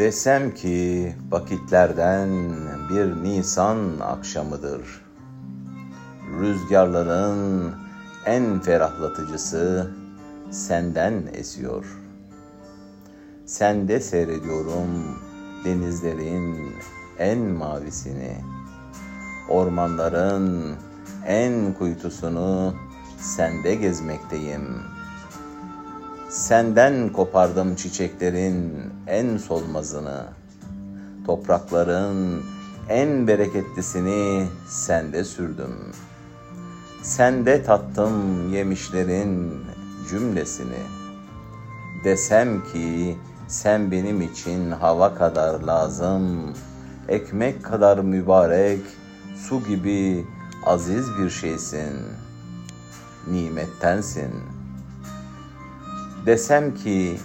Desem ki vakitlerden bir Nisan akşamıdır. Rüzgarların en ferahlatıcısı senden esiyor. Sende seyrediyorum denizlerin en mavisini. Ormanların en kuytusunu sende gezmekteyim.'' Senden kopardım çiçeklerin en solmazını. Toprakların en bereketlisini sende sürdüm. Sende tattım yemişlerin cümlesini. Desem ki sen benim için hava kadar lazım, ekmek kadar mübarek, su gibi aziz bir şeysin. Nimettensin.'' Desem ki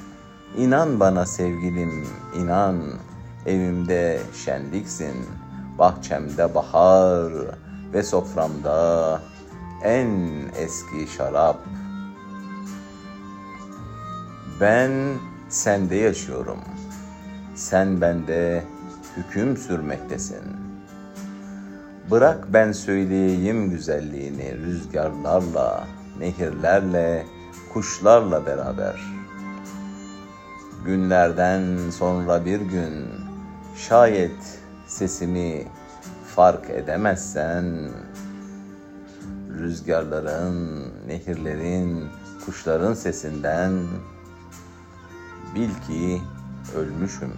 inan bana sevgilim inan evimde şenliksin bahçemde bahar ve soframda en eski şarap. Ben sende yaşıyorum. Sen bende hüküm sürmektesin. Bırak ben söyleyeyim güzelliğini rüzgarlarla, nehirlerle, kuşlarla beraber. Günlerden sonra bir gün şayet sesimi fark edemezsen rüzgarların, nehirlerin, kuşların sesinden bil ki ölmüşüm.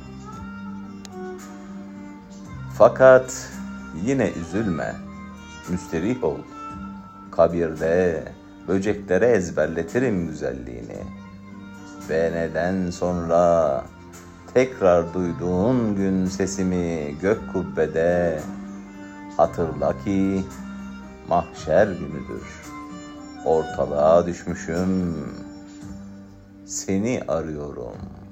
Fakat yine üzülme, müsterih ol. Kabirde böceklere ezberletirim güzelliğini. Ve neden sonra tekrar duyduğun gün sesimi gök kubbede hatırla ki mahşer günüdür. Ortalığa düşmüşüm, seni arıyorum.''